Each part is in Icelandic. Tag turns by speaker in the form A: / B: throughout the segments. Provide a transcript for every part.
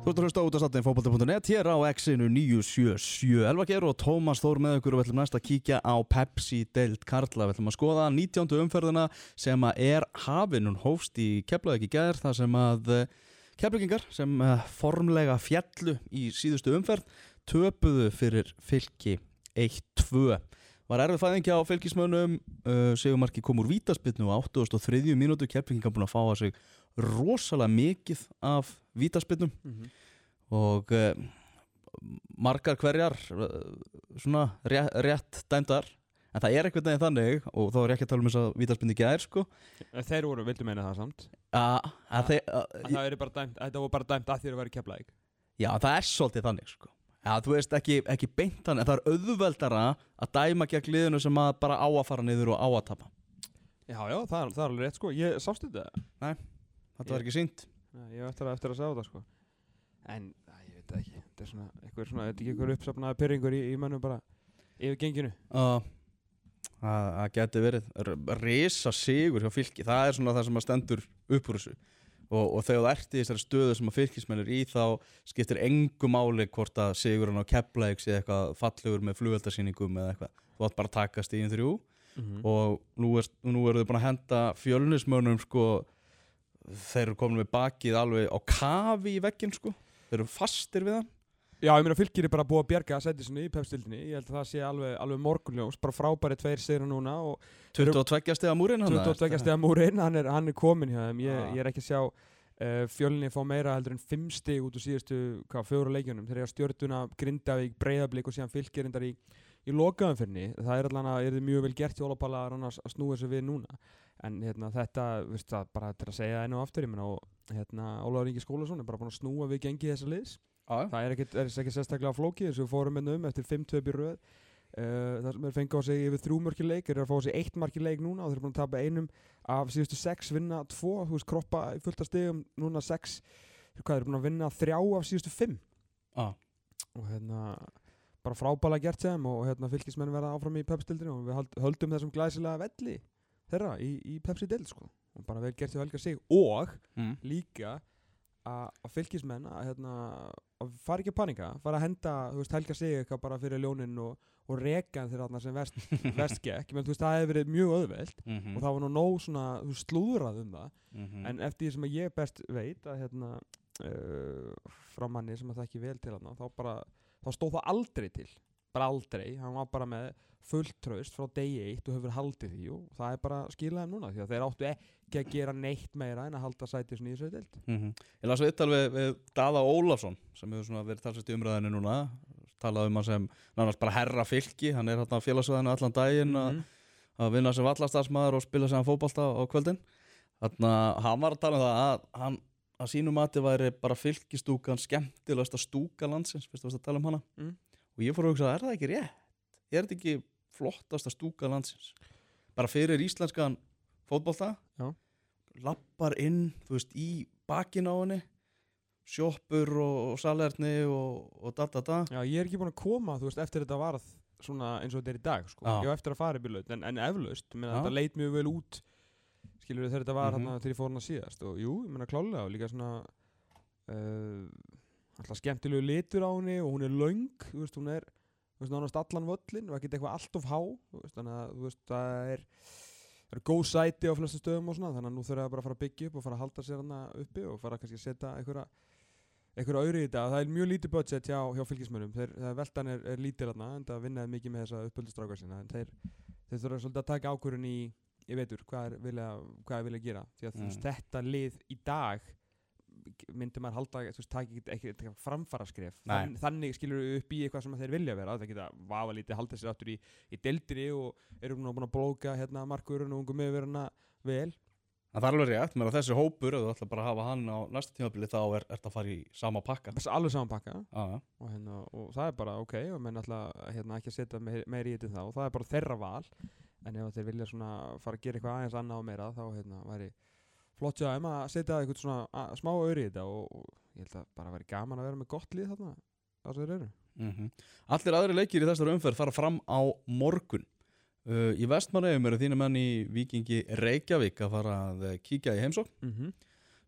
A: Þú ert að hlusta út af stattin fókbalti.net hér á X-inu 977 Elva Geir og Tómas Þór með ykkur og við ætlum næst að kíkja á Pepsi Deild Karla Við ætlum að skoða 19. umferðina sem er hafinn hún hófst í Keflavík í gæðir þar sem að Keflavíkingar sem eh, formlega fjallu í síðustu umferð töpuðu fyrir fylki 1-2 Var erfið fæðingi á fylgismönnum uh, Segumarki kom úr vítaspilnu á 83. mínútu Keflavíkingar búin að fá að sig rosalega mikið af vítaspilnum
B: Mm -hmm.
A: og uh, margar hverjar uh, svona rétt, rétt dæmdar. En það er eitthvað neginn þannig og þá er ég ekki að tala um þess að vítaspinni gær sko.
B: Þeir voru, vildu meina það samt?
A: Að, að þeir,
B: að
A: að,
B: Það er bara dæmt, þetta voru bara dæmt að þér að vera keflaðið
A: já það er svolítið þannig sko. Já, þú veist ekki, ekki beint þannig, en það er auðveldara að dæma gegn liðinu sem að bara á að fara niður og á að tapa.
B: Já, já, það er, það er alveg rétt sko. Ég sást þetta
A: Þetta var ekki sínt.
B: Ég hef eftir að, eftir að segja þetta sko. En, æ, ég veit það ekki. Þetta er svona, eitthvað svona, þetta er ekki eitthvað uppsafnaði pyrringur í, í mönnum bara yfir genginu.
A: Uh, að það geti verið risa sigur hjá fylki. Það er svona það sem að stendur upp úr þessu. Og, og þegar þú ert í þessari stöðu sem að fylkismenn er í þá skiptir engu máli hvort að sigurinn á Keflavík sé eitthvað fallegur með flugveldarsýningum eða eitthvað. Þú átt bara að taka stíðin þrjú.
B: Mm
A: og nú, er, nú eru þau búin að henda fjölnismönnum sko þeir eru komin með bakið alveg á kafi í veggin sko. Þeir eru fastir við hann.
B: Já, ég meina fylgir er bara búið að bjerga að setja sinni í pepstildinni Ég held að það sé alveg, alveg morgunljós. Bara frábæri tveir sigur núna og
A: 22 stiga múrin hann
B: 22 stegar múrin, hann er, hann er komin hjá þeim. Ég,
A: Ah.
B: ég er ekki að sjá uh, fjölinni fá meira heldur en 5 stig út úr síðustu hvað, fjóru leikjunum. Þeir eru að stjórtuna Grindavík, Breiðablík og síðan fylgir í, fyrir það er allan að þið mjög vel gert í Ólapalla að, að snúa þessu við núna en hérna, þetta, veist það, bara til að segja og aftur, ég meina og hérna, Ólaður Ingi Skólason er bara búin að snúa við gengi þessa liðs.
A: Já,
B: það er ekkert, er ekki sérstaklega flókið þess að við fórum hérna um eftir 5-2 í röð. Uh, það sem er fengið á sig yfir þrjú mörki leik er að fá sig eitt marki leik núna og þeir eru búin að tapa einum af síðustu 6 vinna 2, þú veist kroppa í fullta stegum núna 6, hvað eru búin að vinna 3 af síðustu 5
A: Já.
B: og hérna bara frábæla gert sem og hérna fylgismenn verða áfram í Pepsi-dildinu og við höldum þessum glæsilega velli þeirra í, í Pepsi-dild sko og bara vel gert hjá Helga sig og
A: mm.
B: líka að að fylgismenn að, hérna, að fara ekki að panika fara að henda, þú veist, helga sig eitthvað bara fyrir ljónin og, og reka þeirra þarna sem verst, verst gekk, menn þú veist, það hefur verið mjög auðveld
A: Mm -hmm.
B: og það var nú nóg svona, slúðrað um það
A: Mhm.
B: en eftir því sem að ég best veit að hérna uh, frá manni sem að það ekki vel til hann þá bara, þá stóð það aldrei til bara aldrei, hann var bara með fullt tröst frá degi eitt og hefur haldið því og það er bara skilaðum núna því að þeir áttu ekki að gera neitt meira en að halda sæti svona í þessu deild
A: Mhm. Ég las viðtal við, við Daða Ólafsson sem hefur svona verið talsast í umræðinu núna talað um hann sem nánast bara herra fylki hann er hérna á félagsvæðinu allan daginn að
B: Mhm.
A: að vinna sem vallastarsmaður og spila sem fótbolta á kvöldin þannig að hann var að tala um það að hann að sínu mati væri bara fylkistúkan skemmtilegasta stúka landsins fyrst að tala um hana
B: Mm.
A: og ég fór að hugsa, er það ekki rétt? Er þetta ekki flottasta stúka landsins? Bara fyrir íslenskan fótbolta
B: Já.
A: lappar inn, þú veist, í bakin á henni sjoppur og, salerni og, og da da da
B: Já, ég er ekki búin að koma, þú veist, eftir þetta varð svona eins og þetta er í dag, sko.
A: Já.
B: Ég á eftir að fara í laut, en, en eflaust, þetta leit mjög vel út, skilur þegar þetta var
A: Mhm.
B: hérna þegar ég fór hana síðast. Og jú, ég meina, klálega, og líka svona, uh, alltaf skemmtilegu litur á henni og hún er löng, þú veist, hún er, veist, nánast allan völlin og ekkert eitthvað allt of há, veist, þannig að, þú veist, það er, það er góð sæti á flestum stöðum og svona, þannig að nú þurfa það bara að fara að byggja upp og fara að halda sér hana uppi og fara kannski að setja einhverja einhverja auðri í þetta, það er mjög lítið budget hjá, hjá fylgismönnum, þeir, það veltan er, er lítið þarna, en það vinnaði mikið með þessa uppöldustrákar sinna, en þeir, þeir þurfa svolítið að taka ákvörðun í, ég veitur, hvað er vilja, hvað er vilja gera, því að
A: Mm.
B: þetta lið í dag myndi maður halda, þú veist, taki ekki, ekki, ekki framfara skref. Þann, þannig skilur við upp í eitthvað sem þeir vilja vera, það geta vafa lítið halda sér aftur í, í deildri og eru búin að, blóka hérna markurinn og ungum yfirna vel,
A: Það er alveg rétt, menn að þessi hópur, ef þú ætla bara að hafa hann á næsta tímabili þá er þetta að fara í sama pakka.
B: Alveg saman pakka. Og, hérna, og það er bara ok og menn ætla hérna, ekki að setja meir, í þetta þá. Og það er bara þeirra val. En ef þeir vilja fara að gera eitthvað aðeins annað og meira þá hérna, væri flott hjá þeim að setja eitthvað svona að, smá öri í þetta og, og ég held að bara væri gaman að vera með gott lið þarna sem þeir eru.
A: Mm Allir aðri leikir í þessari umferð fara fram á morgun. Uh, Í vestmannegjum eru þínu menn í Víkingi Reykjavík að fara að eh, kíkja í heimsókn.
B: Mm -hmm.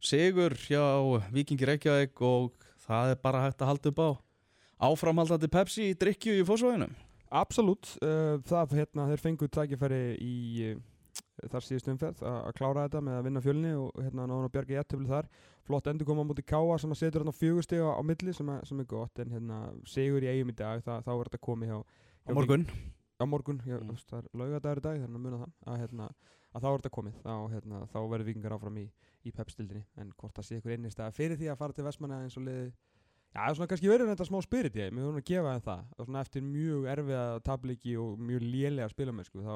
A: sigur hjá Víkingi Reykjavík og það er bara hægt að halda upp á áframhaldandi Pepsi í drikju í fósvæðinum
B: Absolutt, uh, það hérna þeir fenguð tækifæri í þar síðust umferð að klára þetta með að vinna fjölni og hérna náðan að bjarga jættöfli þar. Flott endur koma á móti Káa sem að setur hérna fjögusteg á, á milli sem, að, sem er gott en hérna sigur í eigum í dag það, þá er þetta komið hjá,
A: á morgun.
B: Á morgun, já,
A: Mm.
B: það er laugadagur í dag þannig að muna það að, hérna, að þá er þetta komið. Þá, hérna, þá verður vikingar áfram í, í pepstildinni. En hvort það sé ykkur einnig stað fyrir því að fara til Vestmanna eins og liði Já, það er svona kannski verið þetta smá spirit ég, mér vorum að gefa þeim það. Og svona eftir mjög erfiða tabliki og mjög lélega spilamennsku þá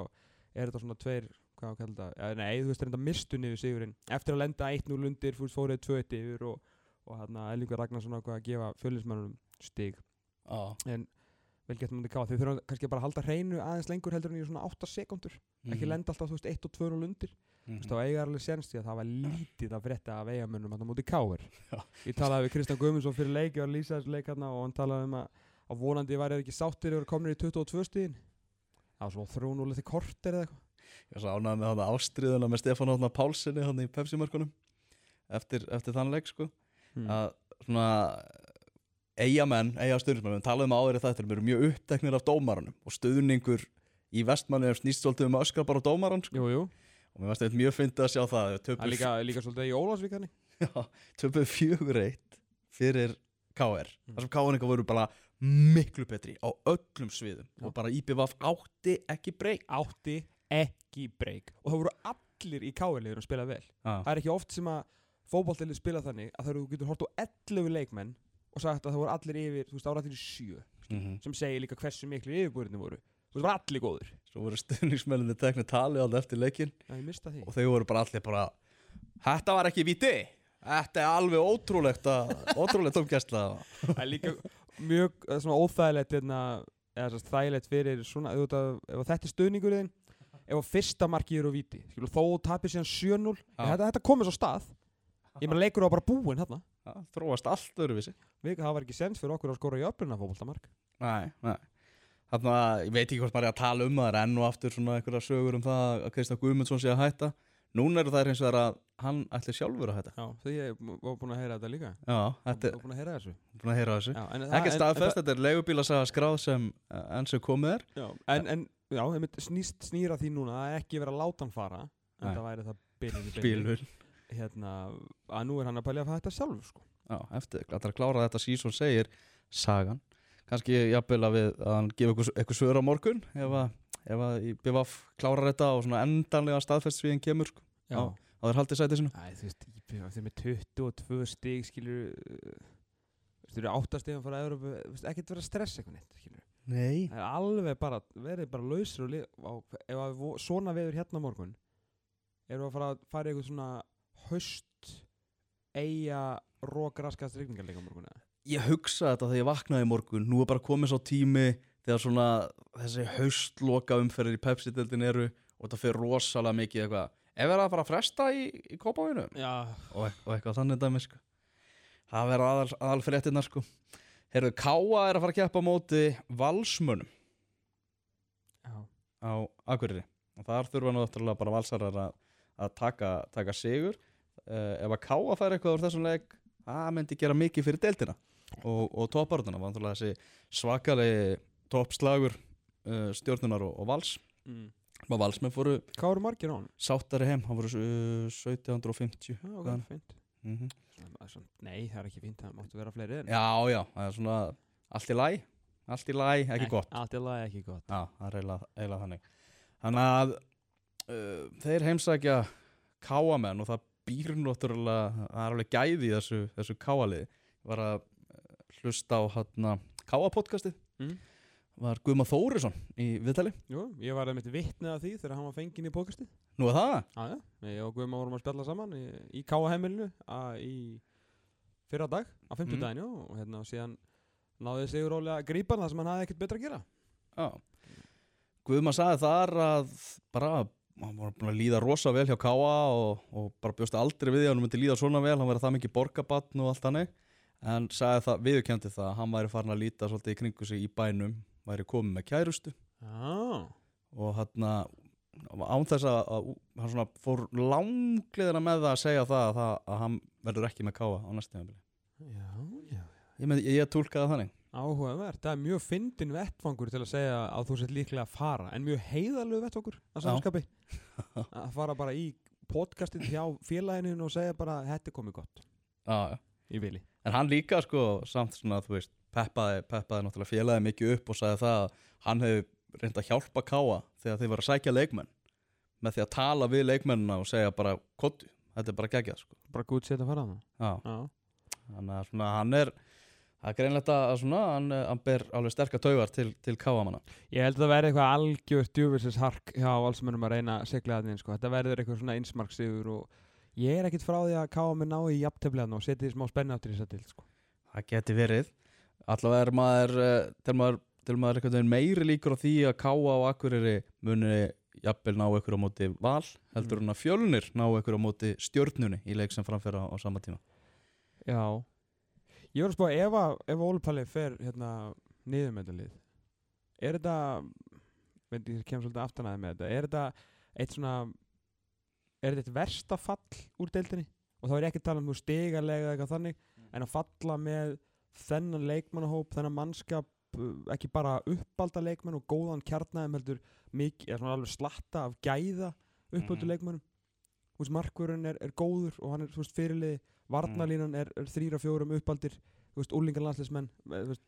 B: er þetta svona tveir, hvað á að kalla þetta ja, nei, þú veist, þetta mistu niður sigurinn. Eftir að lenda 1-0 undir, fórið 2-1 yfir og, og hérna Ellingur Ragnarsson ákvað að gefa fjölismannunum stig.
A: Já,
B: en vel gett mútið káða, þau þurfa kannski bara að halda hreinu aðeins lengur heldur en í svona 8 sekundur ekki
A: Mhm.
B: lenda alltaf, þú veist, 1 og 2 og undir. Þú veist,
A: Mhm.
B: þá eiga alveg senst því að það var lítið að frétta af eigamönnum hann á móti
A: Já.
B: ég talaði við Kristján Guðmundsson fyrir leik ég var að lýsa þessu leik hérna og hann talaði um að, að vonandi væri það ekki sáttir og komnir í 22 stíðin það var svo þrún og litið korter eða eitthvað
A: Ég var svo ánægð með þannig ástriðuna með Stefán Átna Pálssoni hann í Pepsi-mörkunum eftir, eftir þann leik sko
B: mm.
A: að svona eigamenn, eiga stjórnismenn, við talaðum áður í þetta við erum mjög uppteknir af dómaranum og stöðningur í vestmanni er snýst svolítið um öskra bara á dómaran sko.
B: Jú, jú,
A: og mér varst þetta mjög fyndið að sjá það töpuð
B: líka, líka svolítið í Ólafsvík hann
A: töpuð fjögur eitt fyrir KR
B: Mm.
A: þar sem KR voru bara miklu betri á öllum sviðum og bara IPVF átti ekki breyk
B: átti ekki breyk og það voru allir í káirliður að spila vel. Það er ekki oft sem að fótballtili spila þannig að þegar þú getur hort á 11 leikmenn og sagt að það voru allir yfir, þú veist, ára allir í sjö
A: mm -hmm.
B: sem segir líka hversu miklu yfirbúrinni voru. Þú veist, það var allir góður
A: svo voru stöðnismenninni teknið tali alltaf eftir leikin
B: því.
A: Og þau voru bara allir bara þetta var ekki viti þetta er alveg ótrúlegt að ótrúlegt umgæsla.
B: Það er líka mjög eh, svona óþægilegt hérna, eða þægilegt fyrir svona, þetta, er stuðningurinn ef að fyrsta markið er á víti skilur, þó tapir síðan 7-0
A: Já.
B: en þetta, þetta komið svo stað. Ég meina leikur á bara búinn hérna
A: þróast allt öðruvísi.
B: Við, það var ekki sens fyrir okkur að skora í öfluna fótboltamark.
A: Nei, nei. Þannig að ég veit ekki hvort maður er að tala um það það er enn og aftur svona einhverja sögur um það að Kristján Guðmundsson sé að hætta. Núna eru það hins vegar að hann ætli sjálfur að hætta.
B: Já, því ég var búinn að heyra þetta líka.
A: Já, þetta
B: Ég var búinn að heyra þessu.
A: Er búin að heyra þessu.
B: Já, en,
A: Ekki
B: en-
A: staðfest, þetta er leigubílasaga skráð sem uh, enn sem komið er.
B: Já, en, en já, einmitt, snýst, snýra því núna að ekki vera að láta hann fara en
A: Nei.
B: það væri það byrjun í
A: Bílur
B: hérna, að nú er hann að pælja að hætta sjálfur sko.
A: Já, eftir að klára þetta sísón segir sagan Kannski jafnvel að, við, að hann gefa eitthvað, eitthvað svör á morgun ef að, ef að í BVF klárar þetta og svona endanlega staðfest sviðin kemur sko,
B: já,
A: Já. að þeir haldið sætið sinu
B: Æ, þú veist, IPVF, þeir með 22 stig skilur þú eru 8 stigum frá Európu þú veist, ekkert vera að stressa eitthvað neitt skilur
A: Nei
B: það er alveg bara, verið bara lausur á, ef að vo- svona veður hérna morgun erum við að fara að fara í eitthvað svona haust eiga rók raskast rigningarleika á morgun eða?
A: Ég hugsa þetta þegar ég vaknaði morgun Nú er bara komið svo tími þegar svona þessi haustloka umferðir í Pepsi-dildin eru og þetta fyrir rosalega mikið eitthvað Ef er að fara að fresta í, í kópavinu
B: Já,
A: og, og eitthvað þannig dæmi sko. Það verður aðal, aðal fréttinnar sko. Herðu, Káa er að fara að keppa móti valsmönum
B: já,
A: á Akureyri og þar þurfa nú eftirlega bara valsarar að, að taka, taka sigur uh, ef að Káa fær eitthvað úr þessum leik það myndi gera mikið fyrir deildina og, og topparðuna, vantulega þessi svakalegi toppslagur uh, stjórnunar og, og vals
B: mm.
A: og valsmenn fóru
B: Hvað eru margir á hann?
A: sáttari heim, hann fóru uh, 1750
B: Já, ok,
A: Hvaðan?
B: fint
A: mm -hmm.
B: Svona- svona- Nei, það er ekki fínt, það máttu vera fleiri en
A: Já, já, það er svona allt í læ, allt í læ, ekki gott.
B: Allt í lagi ekki gott.
A: Já, það er eiginlega, þannig. Þannig að uh, þeir heimsækja káamenn og það býr náttúrulega, það er alveg gæði í þessu, þessu káaliði Ég var að uh, hlusta á hérna káapodcastið
B: mm.
A: Var Guðma Þórisson í viðtali?
B: Jú, ég var einmitt vitnið af því þegar hann var fenginn í pókastið.
A: Nú er það?
B: Já, já, ég og Guðma vorum að spjalla saman í, í Káa heimilinu að, í fyrra dag, á
A: Mhm.
B: fimmtudaginu og hérna síðan náði sigur rólega að grípa hann það sem hann hafði ekkert betra að gera.
A: Já. Guðma sagði þar að bara hann var búin að líða rosa vel hjá Káa og, og bara bjóst aldrei við því að hann myndi líða svona vel, hann verið það mikið borgabatn og allt hannig en sagði það, viðurkendi það að hann væri farin að líta svolítið í kringu sig í bænum væri komið með kærustu.
B: Já,
A: og hann án þess að, hann svona fór langliðina með það að segja það að, það, að hann verður ekki með káa á næstu tímabili.
B: Já, já
A: ég, með, ég, tólkaði þannig.
B: Áhugavert, það er mjög fyndin vettfangur til að segja að þú sett líklega að fara en mjög heiðalegu vettfangur að samskapi. Að fara bara í podcastin hjá félaginu og segja bara þetta er komið gott.
A: Já, já.
B: í vili
A: en hann líka sko samt svona þú veist peppaði, peppaði náttúrulega félagið mikið upp og sagði það að hann hefði reynd að hjálpa káa þegar þeir var að sækja leikmenn með því að tala við leikmennina og segja bara kottu, þetta er bara geggjað sko.
B: Bara gútt sétt að fara
A: þannig að svona hann er það er greinlegt að svona hann, hann ber alveg sterkar taugar til, til káamanna
B: Ég held að það verði eitthvað algjört djúvilsins hark hjá valsmennum að reyna að segla það inn sko. þetta verður eitthvað svona einsmarksiður og ég er ekkit frá því að káa mig ná í jafntefnilegan og setja smá spennu áttur í þess að til sko.
A: það geti verið allavega er maður eh, til maður, til maður veginn meiri líkur á því að káa og akkuriri muni jafnvel ná ykkur á móti val heldur
B: Mm.
A: en að fjölnir ná ykkur á móti stjörnunni í leik sem framfæra á sama tíma.
B: Já. Ég var að spá ef að ef Óli Palli fer hérna niður með þetta lið er þetta veit ég kem svolítið aftanæði með þetta er þetta eitt svona er þetta eitt versta fall úr deildinni? Og þá er ég ekki að tala um þú stigalega eða eitthvað þannig en að falla með þennan leikmannahóp, þennan mannskap uh, ekki bara uppalda leikmenn og góðan kjarnaðum heldur mikið, alveg slatta af gæða uppaldu
A: Mhm.
B: leikmennum þú veist, markvörun er, er góður og hann er, þú veist, fyrirliði. Varnalínan er, er þrýra fjórum uppaldir þú veist, úlingarlandslismenn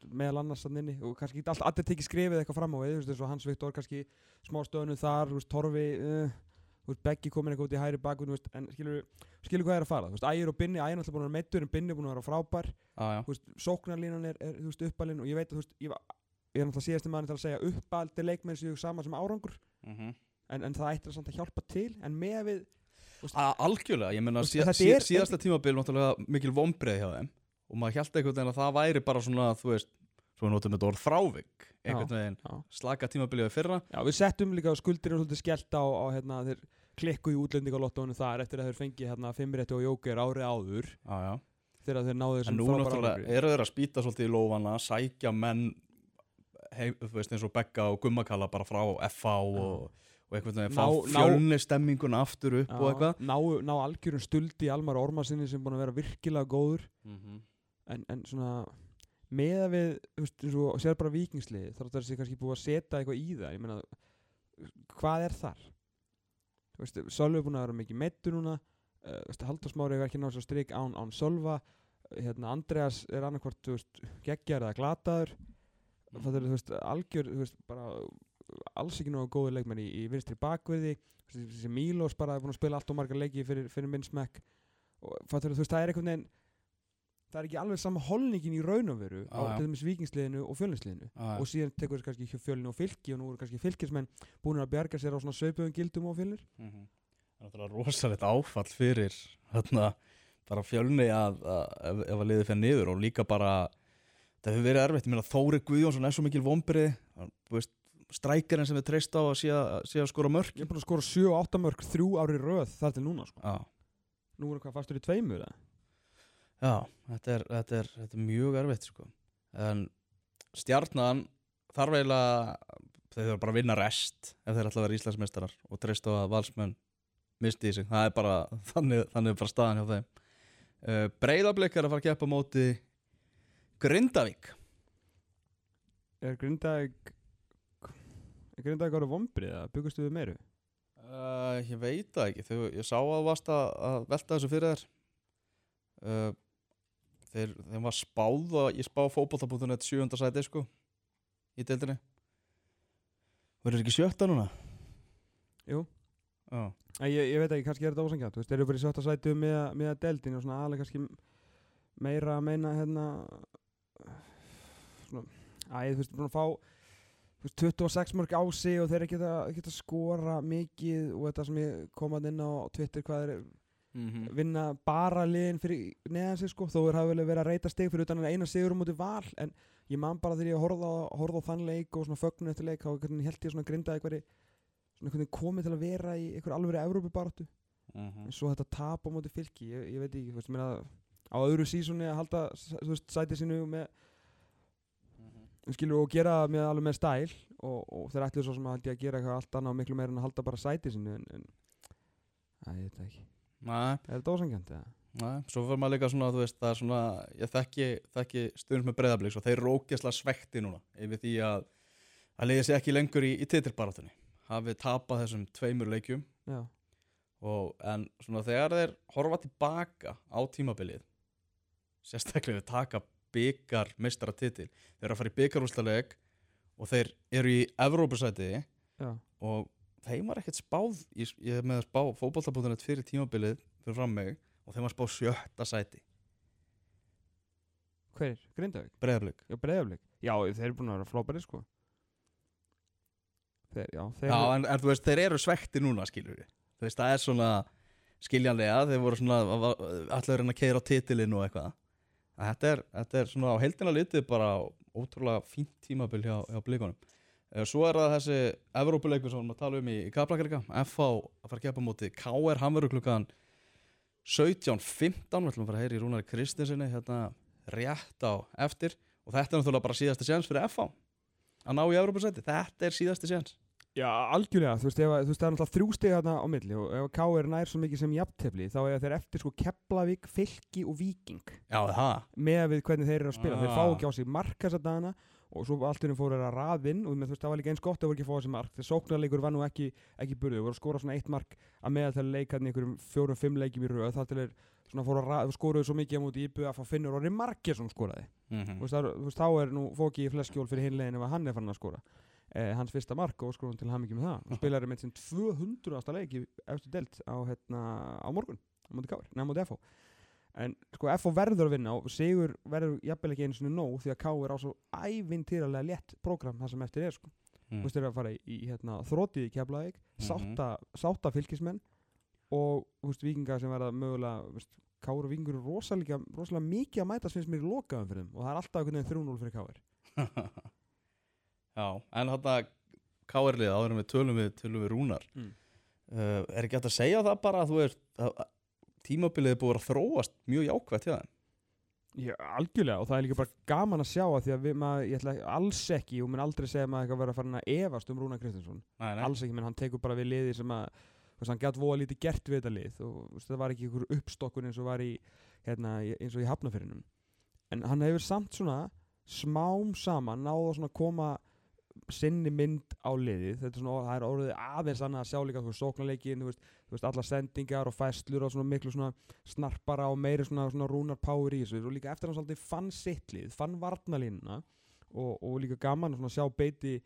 B: meðal annars þannig inni og kannski ekki allt, allir tekið skrifið eitthvað fram á við, Hans Viktor kannski smá stöðnu þar, þú veist, Torfi uh, veist, Beggi komin eitthvað út í hæri baku veist, en skilur, skilur hvað er að fara? Veist, Ægir og Binni, Ægir er alltaf búin að vera meittur en Binni er búin að vera frábær,
A: ah,
B: sóknarlínan er, er uppalinn og ég veit að, ég, ég er náttúrulega síðasti maður til að segja uppaldi leikmenn séu sama sem árangur.
A: Mm
B: en, en það ættir samt að hjálpa til en með við,
A: algjörlega, ég
B: veist,
A: síð, síðasta tímabil mikil vombrið hjá þeim og maður held einhvern veginn að það væri bara svona þú veist, svo við notum þetta orð frávik. Einhvern veginn
B: já,
A: slaka tímabilið fyrra.
B: Já, við settum líka skuldir og svolítið skellt á, á hérna, þeir klikku í útlendingalottónu þar eftir að þeir fengi hérna fimmrétti og jóker árið áður.
A: Ah, já.
B: þegar þeir náðu þessum
A: nú
B: frábæra
A: eru þeir að spýta svolítið í lófana sækja menn heim, þú veist, eins og Begga og Gummakalla bara frá FH og, og einhvern veginn fá fjölni stemmingun aftur upp og
B: Já,
A: eitthvað.
B: ná, ná algjörum stuldi í Almar Ormarsinni sem búin að vera virkilega góður.
A: Mm
B: en, en svona með að við, þú veist, og sér bara vikingsliði þá er það sé kannski búið að setja eitthvað í það ég meina, hvað er þar? Þú veist, Sölvi er búin að vera mikið meittur núna uh, veist, Halldór Smári er ekki nátt svo strik án, án Sölva hérna, Andreas er annarkvort þú veist, geggjar eða glataður.
A: Mhm.
B: það er þú veist, algjör þú veist, bara alls ekki náðu góði leikmenn í, í vinstri bakverði þú veist, Mílos bara er búin að spila allt og margar leiki fyrir, fyrir minn smekk. Og þú veist, það er einhvern veginn það er ekki alveg sama holningin í raun og veru á til dæmis vikingsliðinu og fjölninsliðinu og síðan tekur þessi kannski fjölni og fylki og nú eru kannski fylkismenn búin að bjarga sér á svona sveipuðum gildum og fjölnir.
A: Mm -hmm. Það er rosalegt áfall fyrir hérna, bara fjölni að, að ef, ef að liði fyrir niður og líka bara það hefur verið erfitt, ég meina Þóri Guðjónsson er svo mikil vombrið, strækjarinn sem við treyst á að sé að, að skora mörk.
B: Ég er búin að skora 7 og 8 mörg þrjú ári röð þar til núna sko. Nú eru hvað fastur í tveimur eða?
A: Já þetta, er, þetta, er, þetta er mjög erfitt sko. en stjarnan þarf eiginlega þeir þurfa bara að vinna rest ef þeir ætla að vera Íslandsmeistarar og treyst á að valsmenn misti í sig, það er bara þannig, þannig er bara staðan hjá þeim. Uh, Breiðablik er að fara að keppa móti Grindavík.
B: Er Grindag er Grindag ára vombrið eða byggustu við meiru?
A: uh, Ég veit það ekki. Þegar ég sá að þú varst að, að velta þessu fyrir þér. Uh, þeir, þeim var spáð og ég spá fótbolta.net sjöunda sæti sko í deildinni Verður ekki sjötta núna?
B: Jú. Æ, ég, ég veit ekki, kannski er þetta ósangjant þú veist, þeir eru í sjötta sætu með, með að deldin og svona aðlega kannski meira að meina hérna svona, æ, þú veist, búin að fá þú veist, 26 mörg á sig og þeir að, ekki að skora mikið og þetta sem ég kom að inn á Twitter hvað er
A: mm
B: vinna bara liðin fyrir neðan sig sko, þó er hafa vel verið að reyta stig fyrir utan eina sigur um út í val en ég man bara þegar ég horfði á, horfði á þann leik og svona fögnun eftir leik þá held ég svona grinda eitthvað komið til að vera í einhver alveg Evrópubaráttu. En svo þetta tap á móti fylki ég, ég veit ekki, veist, meina á öðru sísoni að halda veist, sæti sínu með skilur og gera það með alveg með stæl og, og þeir ætlu svo sem að að gera eitthvað allt annað og miklu meira en að halda bara sæti sinu en, en að ég veit það ekki
A: Nei,
B: er þetta ósangjandi eða?
A: nei, svo fyrir maður líka svona, þú veist, það er svona, ég þekki, þekki stundum með breyðablíks og þeir eru ógeðslega svekti núna yfir því að að liðið sér ekki lengur í, í titilbaratunni hafið tapað þessum tveimur leikjum.
B: Já,
A: og, en svona þegar þeir horfa tilbaka á tímabilið sérstaklega við taka byggar meistara titil þeir eru að fara í byggarúslaleg og þeir eru í Evrópusæti
B: já,
A: og þeim var ekkert spáð ég, ég er með að spá fótbolltabúðunett fyrir tímabilið fyrir fram mig og þeim var spáð sjötta sæti.
B: Hver? Grindavík?
A: breyðablík
B: Já, Breiðaflik Já, þeir eru búin að vera frábæri sko. Þeir, já, þeir
A: Já, en, en þú veist, þeir eru svekti núna, skilur við Þú veist, það er svona skiljanlega, þeir voru svona allir reyna að keira á titilinn og eitthvað. En þetta er, þetta er svona á heildina litið bara ótrúlega fínt tímabil hjá, hjá blíkonum Svo er það þessi Evrópuleikur sem við tala um í, Kaplakrika FH að fara að kepa móti KR Hamveru klukkan 17.15 Við ætlum að fara að heyra í Rúnari Kristinsinni hérna rétt á eftir. Og þetta er náttúrulega bara síðasti séns fyrir FH að ná í Evrópusæti, þetta er síðasti séns.
B: Já, algjörlega, þú veist, ef, þú veist, það er náttúrulega þrjú stig þarna á milli og ef K.R. nær svo mikið sem jafntefli þá er þeir eftir sko Keflavík, Fylki og Víking.
A: Já, það.
B: Með við hvernig þeir eru að spila. Þeir
A: Ah.
B: fá ekki á sig mark þessa dagana og svo allt einu fóru að raðinn og þú veist, það var líka eins gott að voru ekki að fá þessi mark. Þegar sóknarleikur var nú ekki, ekki burðið voru að skora svona eitt mark að meðal leikarni einhverjum fjórum, fimm leikjum í röð þá til þeir svona fóru að rað, skoruðu svo mikið á móti íbúið að fá finnur orðið margir sem skoraði.
A: Mm
B: Þú það er- þú veist, þá er nú fóki í fleskjól fyrir hinlegin ef að hann er fann að skora. Eh, hans fyrsta mark og skorum til hamingi með það. Og spilar með sinn 200. leik í eftir delt á, hérna, á morgun á móti Káir, neða móti FH en sko FH verður að vinna og Sigur verður jafnvel ekki einu sinni nóg því að Káir á svo ævintýralega létt prógram það sem eftir er sko
A: Mm.
B: þú veist þeir eru að fara í, í hérna, þrótið í Keflavík
A: Mhm.
B: sátta, sátta fylgismenn og þú veist vikinga sem verða mögulega Káir og vikingur eru rosalega, rosalega mikið að mætast finnst mér í lokaðum fyrir þeim og það er alltaf einhvern veginn 3-0 fyrir Káir
A: Já, en þetta K.R.lið, áður en við tölum við, tölum við rúnar
B: Mm.
A: uh, Er ekki hægt að segja það bara að þú að tímabilið er búið að þróast mjög jákvætt hjá þeim.
B: Já, algjörlega og það er líka bara gaman að sjá að því að við, maður, ég ætla alls ekki og minn aldrei segja maður eitthvað að vera að fara að efast um Rúna Kristinsson
A: Nei, nei.
B: alls ekki, menn hann tekur bara við liði sem að veist, hann gætt voða lítið gert við þetta lið og veist, það var ekki ykkur uppstokkun eins og var í hérna, eins og í hafnafyrinum en hann hefur samt svona smám saman náða svona að koma sinni mynd á liðið. Þetta er svona, það er orðið aðeins annað að sjá líka veist, sóknarleikin, þú veist, þú veist, alla sendingar og fæslur og svona miklu svona snarpara og meiri svona, svona rúnar power í þessu. Og líka eftir hann svolítið fann sitt lið, fann varnalínuna og, og líka gaman að svona sjá beiti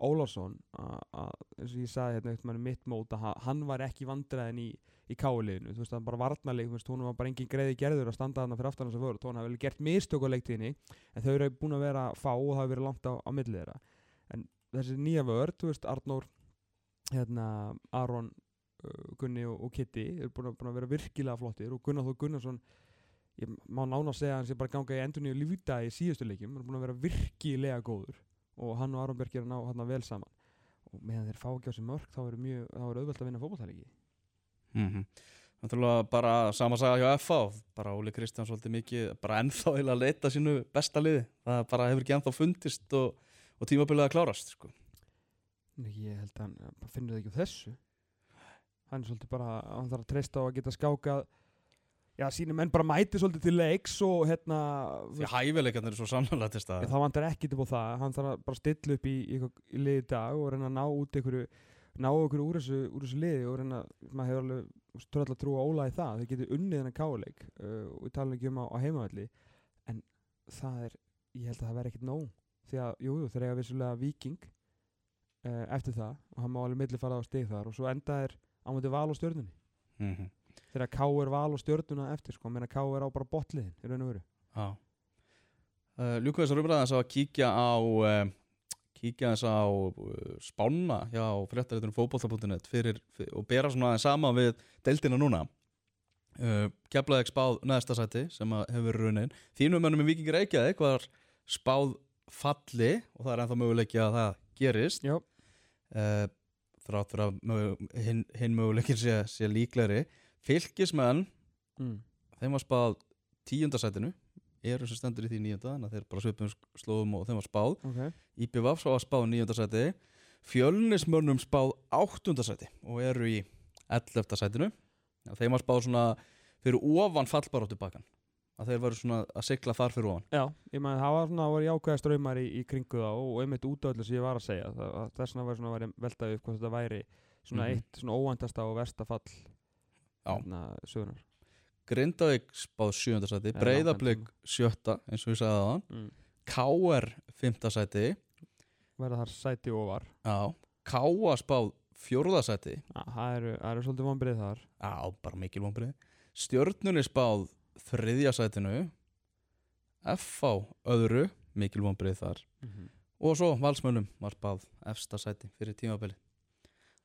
B: Ólafsson að eins og ég sagði hérna eftir manni mitt mót að ha- hann var ekki vandræðin í, í káliðinu, þú veist það bara varnarleik, þú veist, hún var bara engin greiði gerður að standa þarna fyrir aftan þess að vörð, hún hafi vel gert mistök á leiktíðinni, en þau eru búin að vera fá og það hafi verið langt á, á milli þeirra en þessi nýja vörð, þú veist, Arnór hérna, Aron uh, Gunni og, og Kitty eru búin að, búin að vera virkilega flottir og Gunnar Þór Gunnarsson ég má nána segja að hann sé bara að ganga í endur nýju lífda í síðustu leikjum, hann er búin að vera virkilega góður og hann og Aron Berg er að ná hann vel saman. Og meðan þeir fá ekki á sig mörg þá er mjög, þá er auðvelt að vinna fótballtæliki
A: mm Náttúrulega bara sama saga hjá FH bara Óli Kristján svolítið mikið bara ennþá heila að leita sínu besta liði. Það bara hefur ekki ennþá fundist og, og tímabilið að klárast sko.
B: ég held að hann bara finnur það ekki á þessu. Hann er svolítið bara hann þarf að treysta á að geta skákað. Já, sínum menn bara mæti svolítið til leiks og hérna
A: Því hæfileikarnir er svo sannlega til
B: Já,
A: stað
B: það vantar ekkert upp á það, hann þarf að bara stilla upp í, í, í liði dag og reyna að ná út einhverju, ná einhverju úr þessu, úr þessu liði og reyna, maður hefur alveg tröll að trúa í það, þeir getur unnið hennar káleik uh, og við talum ekki um á, á heimavalli en það er, ég held að það verði ekkert nóg því að, jú, jú, þeir eiga vissulega viking uh, eftir það og hann má alveg milli fara á stig þar og svo enda er á mútið val á stjörnunni.
A: Mm -hmm.
B: þegar K er val á stjörnuna eftir sko, menna K er á bara botliðin í raun og veru.
A: Já. Uh, Ljúkum þessar umræðans að kíkja á uh, kíkja þess á spána hjá fréttaréttunum fyrir, og bera svona aðeins sama við deildina núna. Keflaðið spáð neðsta sæti sem hefur raunin þínum mönnum í Víkingur Reykjavík var spáð falli og það er ennþá möguleiki að það gerist uh, þrátt fyrir að mögu- hinn, hinn möguleikin sé, sé líklegri fylgismenn
B: mm.
A: þeim var spáð tíundasætinu eru sem stendur í því nýjönda þannig að þeir bara svipum slóðum og þeim var spáð
B: Ok.
A: IPVF svo að spáð nýjönda sæti Fjölnismönnum spáð áttunda sæti og eru í 11. sætinu Já, þeim var spáð svona fyrir ofan fallbaróttu bakan að þeir varu svona að sigla þar fyrir ofan.
B: Já, ég meðan það var svona, það var jákvæða ströymar í, í kringu það og, einmitt út af öllu sem ég var að segja það, að þess vegna var svona að velta upp hvort þetta væri svona
A: Mhm.
B: eitt svona óvæntasta og versta fall
A: Já.
B: hérna, sögunar
A: Grindavík spáð sjönda sæti
B: Já,
A: Breiðablík sjötta eins og við sagði það
B: mm.
A: KR fymta sæti.
B: Verða þar sæti og var
A: Já, Káa spáð fjórða sæti.
B: Já, það eru, það eru svolítið vonbrið þar.
A: Já, bara mikil vonbrið Stjörnunni spáð þriðja sætinu FH öðru mikil vonbrið þar. Og svo valsmönnum var spáð efsta sæti fyrir tímabili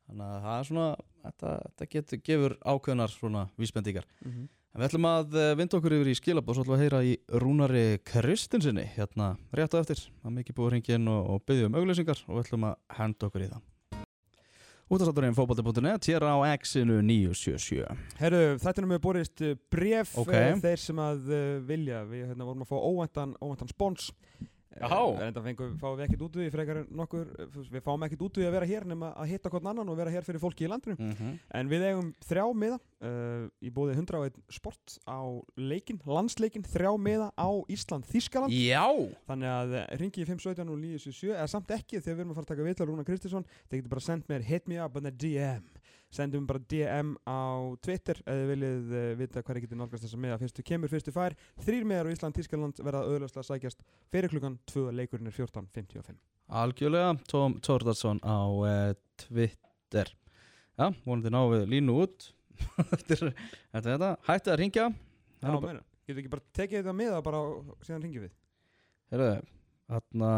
A: þannig að það er svona þetta, þetta getur, gefur ákveðnar svona vísbendingar.
B: Mhm.
A: en við ætlum að eh, vinda okkur yfir í skilabóð svo ætlum að heyra í Rúnari Kristinsinni hérna rétt á eftir. Er mikið búið inn og, og byggja um auglýsingar og við ætlum að henda okkur í það Útastátturinn fótbolti.net hér á X-inu 977
B: Herru, þetta er með borist uh, bref
A: Ok.
B: okay. þeir sem að uh, vilja við hérna, vorum að fá óvæntan, óvæntan spons Eh, fáum við ekkert út en nokkur, eh, við fáum ekkert út því að vera hér nema að hitta hvern annan og vera hér fyrir fólki í landinu.
A: Mm -hmm.
B: En við eigum þrjá miða uh, í bóði 101 sport á leikin, landsleikin, þrjá miða á Ísland-Þískaland
A: Já.
B: Þannig að ringi í 517 og 977 eða samt ekki þegar við erum að fara að taka vitla Rúna Kristinsson, þeir getur bara sendt mér hit me up on the DM sendum bara DM á Twitter eða þið viljið uh, vita hvað getur nálgast þessa miða. Fyrstu kemur, fyrstu fær. Þrýr miðar á Ísland, Þískaland verða auðvitað sækjast fyrir klukkan 2 leikurinn er 14.55
A: Algjörlega, Tom Tordarsson á uh, Twitter. Já, vonandi náum við línu út. Eftir, eftir þetta Hætti að ringja
B: Já, meina, getur ekki bara tekið þetta miða bara síðan ringi við?
A: Herðu, þarna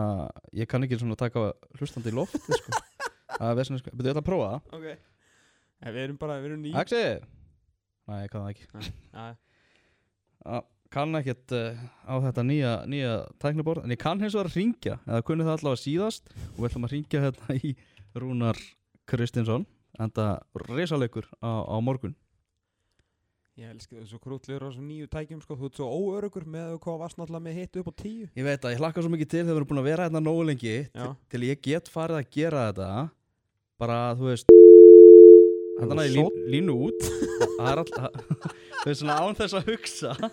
A: Ég kann ekki svona taka hlustandi í lofti sko. Það er vesinu sko. Byrðu þetta að prófa það?
B: Ok en Við erum bara, við erum ný.
A: Axi Nei, ég kann það ekki.
B: Já,
A: Já, Kann ekkert uh, á þetta nýja, nýja tækniborð En ég kann hins vegar ringja Eða kunni það allavega síðast Og við ætlum að ringja hérna í Rúnar Kristinsson Enda risalegur á, á morgun.
B: Ég elski þessu krútlegur á þessum nýju tækjum sko, þú ert svo óörugur með að hvað varst náttúrulega með hitt upp á tíu.
A: Ég veit að ég hlakka svo mikið til þegar við erum búin að vera hérna nógu lengi til,
B: Já.
A: til ég get farið að gera þetta. Bara, þú veist hann er lín, línu út. Það er er svona án þess að hugsa.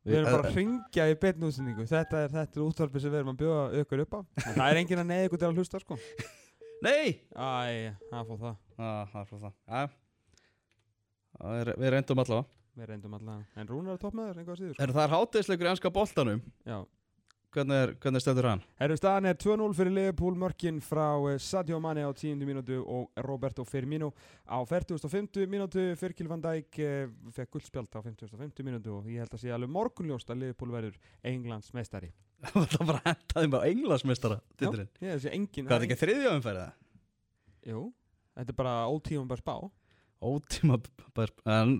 B: Við erum bara að ringja í beinu útsendingu. Þetta er, þetta er útvarpið sem við erum að bjóða ykkur upp á. En það er enginn að neða ykkur til að hlusta sko.
A: Nei!
B: Æ, það fór það.
A: Ah, það svo það. Er, Við reyndum allavega
B: Við reyndum allavega En Rúnar er topp með þér, einhvað síður sko.
A: er Það er hátegisleikur í ennska boltanum?
B: Já
A: Hvernig, er, hvernig stendur hann?
B: Herru, staðan er 2-0 fyrir Liverpool mörkin frá eh, Sadio Mane á 10. mínútu og Roberto Firmino á 40. mínútu Fyrkil van Dijk eh, fekk guldspjald á 50. mínútu og ég held að sé alveg morgunljóst að Liverpool verður Englands meistari
A: Það var
B: Ég held að sé engin
A: Hvað er þetta ekki þriðja umferð það?
B: Jú, þetta er bara old tíma bara spá
A: Ótíma bara, En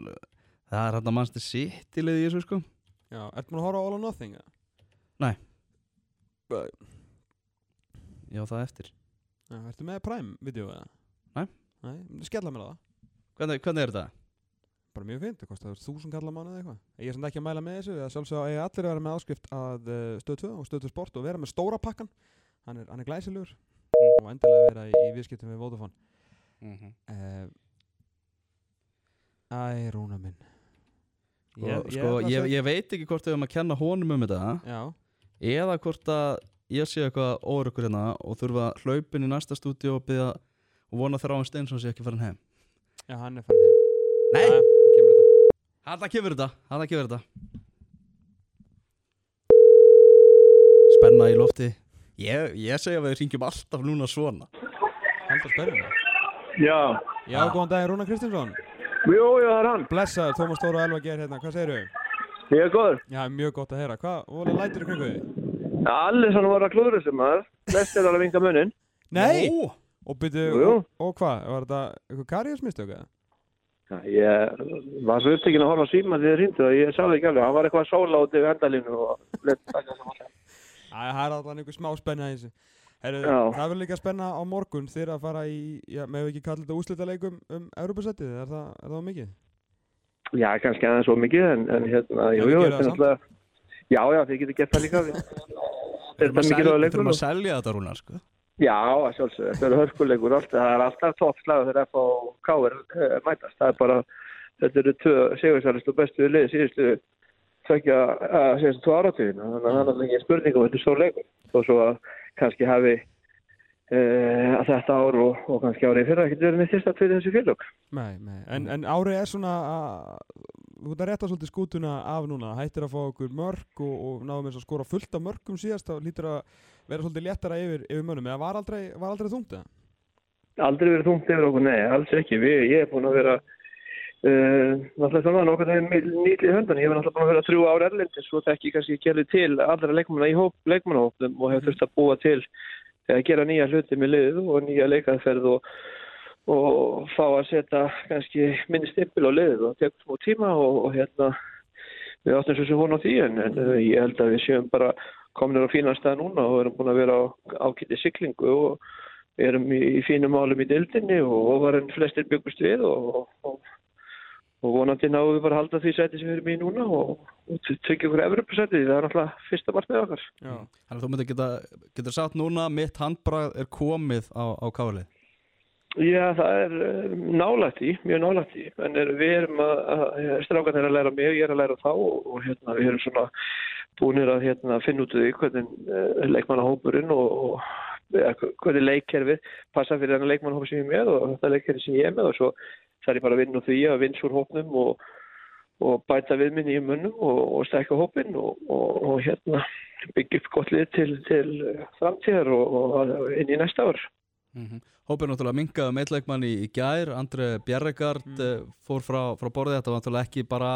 A: það er að mannstu sitt í þessu sko
B: Já, ertu maður að horfa á All or Nothing?
A: Nei. Já það eftir.
B: Já, ertu með Prime-vídeó eða?
A: Nei.
B: Nei, skella mér það.
A: Hvernig, hvernig er þetta?
B: Bara mjög fint, það kostar þúsund kallar mánuð eða eitthvað. Ég er samt ekki að mæla með þessu Ég sjálfsög að eiga allir að vera með áskrift að uh, stöð 2 og stöð 2 sport og vera með stóra pakkan Hann er, hann er glæsilegur og endilega vera í, í viðskiptum við Vodafone.
A: Mm -hmm.
B: uh, Æ, Rúna minn.
A: Og, sko,
B: að
A: ég,
B: segja-
A: ég veit ekki hvort við höfum að kenna honum um þetta.
B: Já,
A: eða hvort að ég sé eitthvað óryggur hérna og þurfa að hlaupin í næsta stúdíu og byggja og vona þráum Steinsson sé ekki farin heim.
B: Já, hann er farin heim.
A: Nei,
B: þá kemur þetta.
A: Kemur þetta hann kemur þetta. Spenna í lofti. Ég, ég segja að við ringjum alltaf núna svona.
B: Haldur spennandi
C: Já,
B: Já, góðan daginn, Rúna Kristinsson.
C: Jú, jú, það er hann.
B: Blessaður, Tómas Stóra og Elva Geir hérna, hvað segirðu?
C: Ég er góður.
B: Já, mjög gott að heyra. Hvað, voru lætur í kringu þig?
C: Allir svona voru að klúðra þessu maður. Flest er alveg vinga munnin.
B: Nei!
A: Ó,
B: Og byrju,
C: Jú, jú.
B: og, og hvað? Var þetta eitthvað karriðsmistök eða?
C: Já, Ég var svo upptekinn að horfa á síma því þið hrýndu og ég sá það ekki alveg. Hann var eitthvað að sóla út yfir endalínu og lett taka sem hann.
B: Æ, það er allan einhver smá spenna í þessu. Heru, það verður líka spenna á morgun þegar að fara í, já, með ekki kalla þetta úslitaleikum um Europasættið, er það, er það mikið?
C: Já, kannski aðeins svo mikið en, en hérna, jú,
B: En
C: jú,
B: þið
C: þetta er náttúrulega Já, já, þið getur gert það líka Þetta er
A: þurfum
C: leikur
A: að selja þetta rúnar sko.
C: Já, að sjálfsögðu, þetta er hörkuleikur alltaf, það er alltaf toppslag þegar F og K er uh, mætast, það er bara þetta eru tvö segursælist og bestu lið síðustu tvekja að síðustu tvo áratugina, þannig að það er náttúrulega ekki spurning um þetta er svo leikur, og svo að kannski hafi að þetta ár og, og kannski árið fyrir ekki verið með fyrsta fyrir þessu félög.
B: Nei, nei, en, en árið er svona að þú ert að rétta svolítið skútuna af núna. Hættir að fá okkur mörg og, og náðum eins að skora fullt af mörgum síðast þá lítur að vera svolítið léttara yfir, yfir mönnum. Eða var aldrei, var aldrei þungt eða?
C: Aldrei verið þungt yfir okkur, nei, alls ekki, við, ég er búin að vera Uh, náttúrulega svona nokkur þegar nýtlið höndan, ég hef náttúrulega búin að vera þrjú ár erlendis og það ekki kannski gerði til allra leikmanna í hóp, þurft að gera nýja hluti með lið og nýja leikaðferð og, og fá að setja kannski minni stippil á lið og tekur smá tíma og, og hérna við áttum svo sem vona á því en, en uh, ég held að við séum bara kominir á fínan stað núna og erum búin að vera á ákýtti siklingu og erum í, í fínum málum í dildinni og, og var enn flestir byggust við og, og og vonandi náum við bara að halda því sæti sem við erum í núna og, og tryggja okkur Evropasæti það er náttúrulega fyrsta margt með okkar.
B: Já,
A: Þannig að þú myndir geta, geta sagt núna mitt handbrað er komið á, á káli?
C: Já, það er uh, nálægt í, mjög nálægt í en er, við erum að, að strákan er að læra mig, ég er að læra þá og, og hérna, við erum svona búinir að hérna, finna út af því hvernig uh, leikmannahópurinn og, og ja, hvernig leikkerfið passa fyrir þennan leikmannahóp sem ég er með og þetta leikkerfið sem ég er með og svo það er bara að vinna úr því að vinna úr hópnum og, og bæta viðminni í munnum og, og stækka hópin og, og hérna byggja upp gott lið til, til framtíðar og inn í næsta ár.
A: mm -hmm. Hópið er náttúrulega mingaði meitleikmann í, í gær Andri Bjerregard mm. fór frá, frá borðið þetta var náttúrulega ekki bara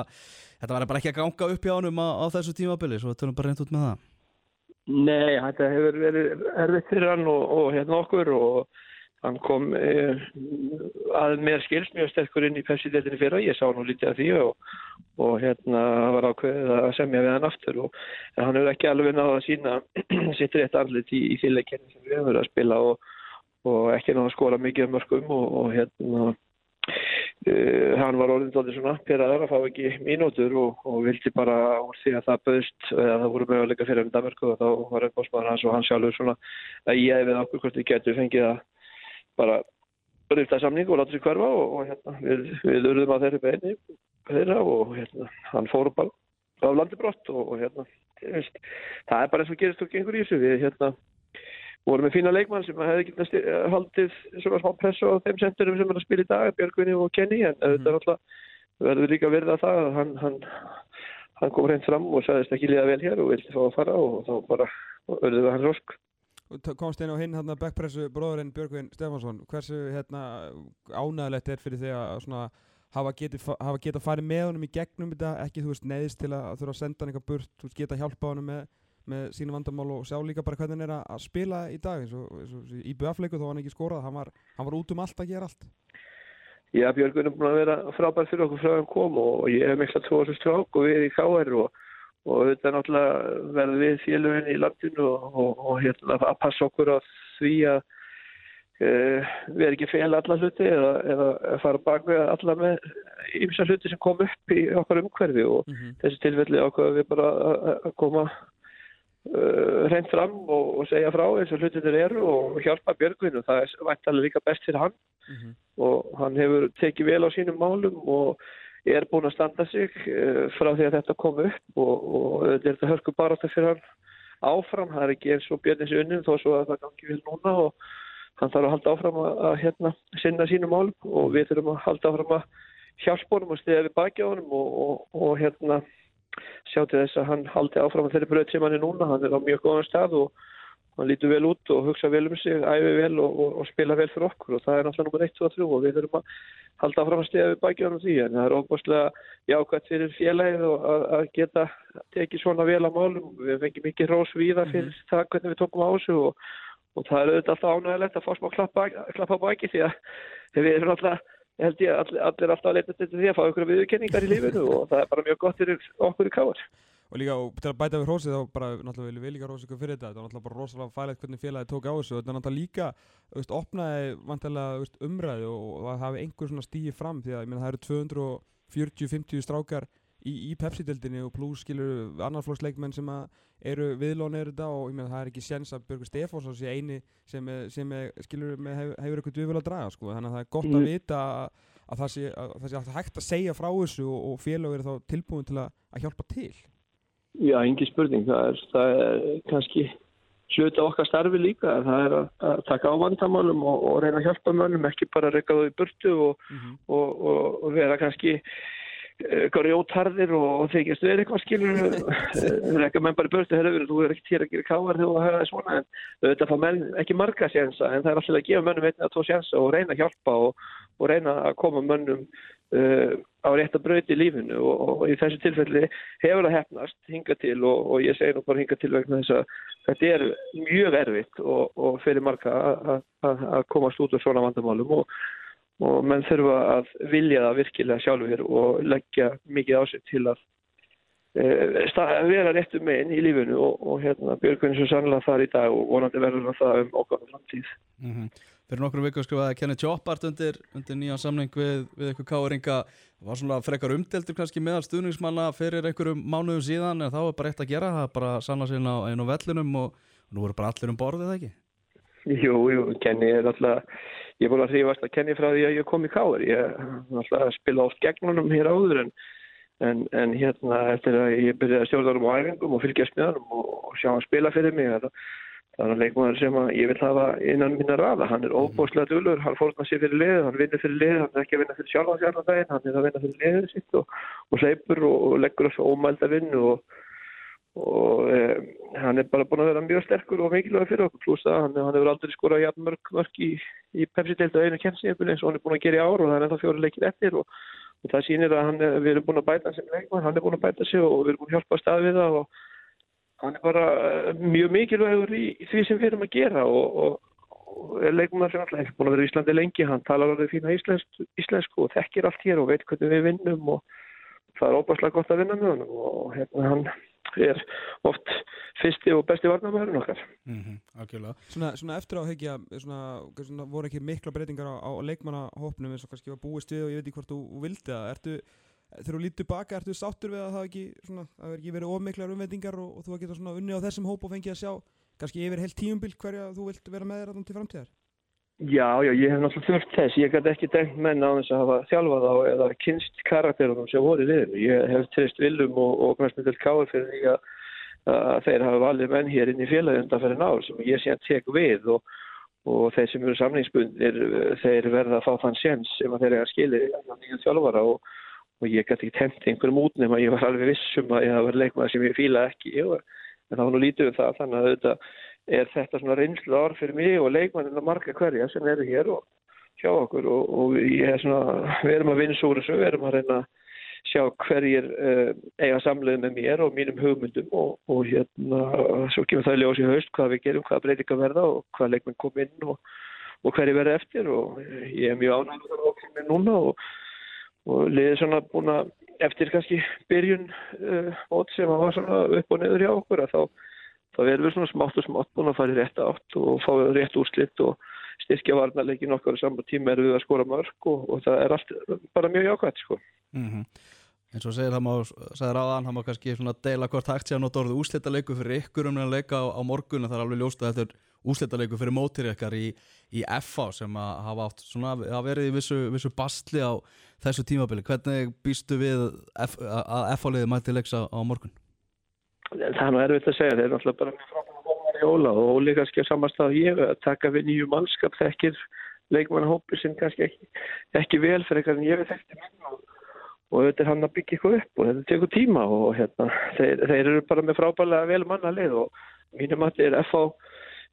A: þetta var bara ekki að ganga upp hjá honum á, á þessu tímabili svo við tölum bara reynd út með það
C: Nei, þetta hefur verið erfitt fyrir hann og hérna okkur og hann kom eh, að mér skils mjög sterkur inn í Pepsi-deltinni fyrra, ég sá nú lítið af því og, og hérna var ákveðið að semja við hann aftur. Og hann hefur ekki alveg náða að sína sitt rétt andlit í, í fylgleikinni sem við hefum verið að spila og, og ekki náða að skora mikið um mörgum og, og hérna uh, hann var orðin tóttir svona peraður að fá ekki mínútur og vildi bara úr því að það böðst eða það voru möguleika fyrir um Danmarku og þá var umbásmaður hans og hann sjálfur svona að ég hefði okkur hvort við getum fengið að bara rifta samning og láta sér hverfa og, og hérna, við, við urðum að þeirri beini þeirra og hérna, hann fór bara á landibrott og, og hérna, veist, það er bara eins og gerist og gengur í þessu við hérna vorum með fína leikmann sem hefði getið haldið svona smá pressu á þeim sendurum sem er að spila í dag, Björgvinni og Kenny en mm. þetta er alltaf, verður líka verða það að hann, hann, hann kom hreint fram og sagðist ekki liða vel hér og vildi fá að fara og þá bara það hans ósk
B: komst einn á hinn hérna backpressu bróðurinn Björgvin Stefansson hversu hérna ánægilegt er fyrir þig að svona hafa getið hafa geta farið með honum í gegnum þetta? Ekki þú veist neðist til að þurfa að senda hann eitthvað burt þú veist geta hjálpa honum með, með sínu vandamál og sjá líka bara hvernig hann er að spila í dag eins og, í BF-leiku þó hann ekki skorað. Hann var, hann var út um allt að gera allt.
C: Já, Björgvin er búin að vera frábær fyrir okkur frá hann kom og ég hef mikla tvo þessu strák og við í KR og og er náttúrulega verður við félugin í landinu og, og, og hérna að passa okkur á því að uh, við erum ekki fél alla hluti eða, eða fara bak við alla með ymsa hluti sem kom upp í okkar umhverfi og mm -hmm. þessi tilfelli ákveða við bara að koma uh, reynd fram og, og segja frá eins og hlutinir eru og hjálpa Björgvin og það er væntalega líka best fyrir hann mm -hmm. og hann hefur tekið vel á sínum málum og er búin að standa sig uh, frá því að þetta kom upp og, og er þetta hörku bara þetta fyrir hann áfram, það er ekki eins og björnins unnum þó svo að það gangi vel núna og hann þarf að halda áfram að, að hérna, sinna sínum málum og við þurfum að halda áfram að hjálpa honum og stiða við baki á honum og, og, og hérna sjá til þess að hann haldi áfram að þeirri bröð sem hann er núna, hann er á mjög góðan stað og hann lítur vel út og hugsa vel um sig, æfi vel og, og, og spila vel fyrir okkur. Og það er náttúrulega nummer 1, 2 og 3 og við þurfum að halda áfram að stiga við bækjónum því. En það er óbúslega jákvæmt fyrir félagið og að, að geta tekið svona vel að málum. Við fengið mikið rós víða fyrir mm -hmm. það hvernig við tókum á þessu og, og það er auðvitað alltaf ánægilegt að fá smá klappa, klappa bæki því að við erum alltaf ég held ég að allir, alltaf að leita til því að fá ykkur viðurkenningar í lífinu og það er bara mjög gott fyrir okkur í káar
B: og líka og til að bæta við hrósið þá bara náttúrulega við líka hrósið fyrir þetta. Þetta var náttúrulega bara rosalega fælegt hvernig félagi tók á þessu. Og þetta náttúrulega líka veist, opnaði vantilega veist, umræðu og, það hafi einhver svona stíði fram. Því að það eru 200 40-50 strákar í, í Pepsi-deldinni og pluss skilur annarflóksleikmenn sem eru viðlónir þetta. Og meina það er ekki séns að Björgur Stefánsson sé eini sem, er, sem er, skilur með hef, hefur eitthvað döful að draga sko. þannig að það er gott að
C: Mm.
B: vita að, að það sé, að það sé hægt að segja frá þessu og, og félag eru þá tilbúin til að, að hjálpa til
C: Já, engi spurning. Það er, það er kannski hluti af okkar starfi líka. Það er að, að taka á vandamálum og, og reyna að hjálpa mönnum, ekki bara reyka þau í burtu og,
B: mm -hmm.
C: og, og, vera kannski grjótarðir og, þykjast verið eitthvað skilur reyka menn bara í burtu, herru, þú er ekki til að gera káar þegar þú hafa það svona en þetta fá menn ekki marga sjensa en það er alltaf að gefa mönnum einnig að tvo sjensa og reyna að hjálpa og, og reyna að koma mönnum uh, á rétt að brauti í lífinu og, og í þessu tilfelli hefur það hefnast hinga til og, og ég segi nú bara hinga til vegna þess að þetta er mjög erfitt og, og fyrir marga að- komast út úr svona vandamálum og, og menn þurfa að vilja það virkilega sjálfur og leggja mikið á sig til að vera réttu meginn í lífinu og, og hérna Björgun er svo sannlega þar í dag og vonandi verður það um okkar framtíð.
A: Mm Fyrir nokkru viku skrifaði Kenny Choppart undir, undir nýjan samning við, við ykkur káringa var svona frekar umdeltur kannski meðal stuðningsmanna fyrir einhverjum mánuðum síðan en þá er bara eitt að gera, það er bara sanna sín á einu vellunum og, og nú eru bara allir um borðið ekki
C: Jú, jú, Kenny er alltaf, ég er búin að þrýfast að Kenny frá því að ég kom í káður. Ég er alltaf að spila oft gegnunum hér áður en, en, en hérna eftir að ég byrjaði að stjórna um á æfingum og fylgjast með hann og, sjá hann spila fyrir mig. Það, það er hann leikmaður sem að ég vil hafa innan minna raða. Hann er óbúslega dölur, hann fórnar sér fyrir liðið, hann vinnur fyrir liðið, hann er ekki að vinna fyrir sjálf á sjálf daginn, hann er að vinna fyrir liðið sitt og, og hleypur og, og leggur þessu ómælda vinnu og og eh, hann er bara búin að vera mjög sterkur og mikilvæg fyrir okkur pluss að hann, hann hefur aldrei skorað jafn mörg mörg í, í Pepsi-deild og einu eins og það sýnir að er- við erum búin að bæta sem leikmann, hann er búin að bæta sig og við erum búin að hjálpa að stað við það og hann er bara eh, mjög mikilvægur í, í því sem við erum að gera og, og, og er leikmann sem alltaf hefur búin að vera í Íslandi lengi, hann talar alveg fína íslensku, íslensku og þekkir allt hér og veit hvernig við vinnum og það er óbærslega gott að vinna með hann og hérna hann er oft fyrsti og besti varnamæðurinn okkar.
A: mm -hmm,
B: Svona, svona eftir á hegja, svona, svona voru ekki mikla breytingar á, á leikmannahópnum eins og kannski var búist við og ég veit ekki hvort þú vildi það. Ertu, þegar þú lítur baka, ertu sáttur við að það ekki, svona, að ekki verið ofmiklar umvendingar og, og þú að geta svona unni á þessum hóp og fengið að sjá kannski yfir heilt tíumbil hverja þú vilt vera með þér til framtíðar?
C: Já, já, ég hef náttúrulega þurft þess. Ég gæti ekki dæmt menn á þess að hafa þjálfað á eða kynst karakterunum sem voru í liðinu. Ég hef treyst Willum og, og Knastmyndel Káur fyrir því að, að þeir hafa valið menn hér inn í félagi undan fyrir náður sem ég síðan tek við og, og þeir sem eru samningsbundir, þeir verða að fá þann séns sem að þeir eiga skilir innan nýjan þjálfara og, og ég gæti ekki temt einhverjum út nema ég var alveg vissum að ég hafa verið leikmaður sem ég fíla ekki. Ég var, en var nú lítið um það, þannig að auðvitað er þetta svona reynslu ár fyrir mig og leikmannina marga hverja sem eru hér og hjá okkur og, og svona, við erum að vinna svo úr þessu, við erum að reyna að sjá hverjir uh, eiga samleið með mér og mínum hugmyndum og, og hérna, svo kemur það í ljós í haust hvað við gerum, hvað breytinga verða og hvað leikmenn kom inn og, og hverju verða eftir og ég er mjög með það okkur núna og, liðið svona búin að eftir kannski byrjun uh, sem var svona upp og niður hjá okkur að þá þá erum við svona smátt og smátt búin að fara í rétt átt og fá rétt úrslitt og styrkja varnarleikin okkar á saman tíma erum við að skora mörg og, og það er allt bara mjög jákvæmt sko.
A: mm -hmm. eins og segir ráðan, það má kannski deila hvort hægt sé að nota orðið úslitaleiku fyrir ykkur um að leika á, á morgun það er alveg ljóst að þetta er úslitaleiku fyrir mótir ykkar í, í FA sem að hafa átt svona að verið í vissu, vissu bastli á þessu tímabili hvernig býstu við F, að FA-liði mæti leiks á, á morgun?
C: Það er nú erfitt að segja, þeir eru náttúrulega bara með frábæra hópar í óla og Óli kannski að samast að ég að taka við nýju mannskap þekkir leikmannahópi sem kannski ekki, ekki vel fyrir eitthvað en ég við þekkti minn og, og þetta er hann að byggja eitthvað upp og þetta tekur tíma og hérna, þeir, þeir eru bara með frábælega vel mannalið og mínum að þeir er FH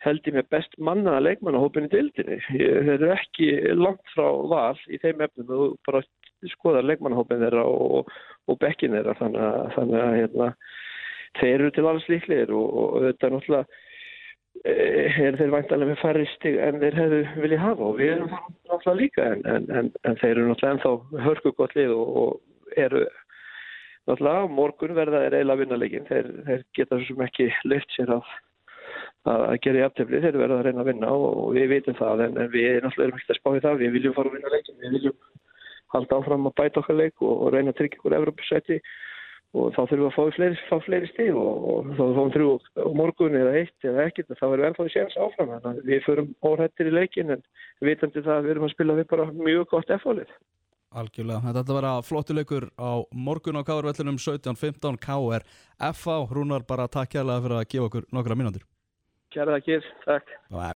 C: held ég með best mannaða leikmannahópin í dildinni. Þeir eru ekki langt frá val í þeim efnum og bara skoðar leikmannahópin þeirra og, og bekkin þeirra þannig að, þannig að hérna, þeir eru til alls líklegir og, og er náttúrulega eh, er þeir væntalega með færri stig en þeir hefðu viljað hafa og við erum náttúrulega líka en, en, en, en þeir eru náttúrulega ennþá hörku gott lið og, og eru náttúrulega morgun verða þeir eiginlega vinnalegin þeir, þeir geta svo sem ekki leift sér að að gera í aftefli, þeir verða að reyna að vinna og, og við veitum það en, við náttúrulega erum ekkert að spá í það, við viljum fara að vinna leikin, við viljum halda áfram að bæta okkar leik og, og reyna að tryggja ykkur Evropasæti og þá þurfum við að fá fleiri, fá fleiri stíð og, og þá fáum þrjú á morgun eða eitt eða ekkert þá verðum við ennþá í séns áfram. Þannig að við förum óhættir í leikin en vitandi það að við erum að spila við bara mjög gott efallið.
A: Algjörlega, þetta ætla að vera flottileikur á morgun á Káarvellinum 17.15 KR FA, Rúnar bara takk kærlega fyrir að gefa okkur nokkra
C: Kjæra það ekki, takk.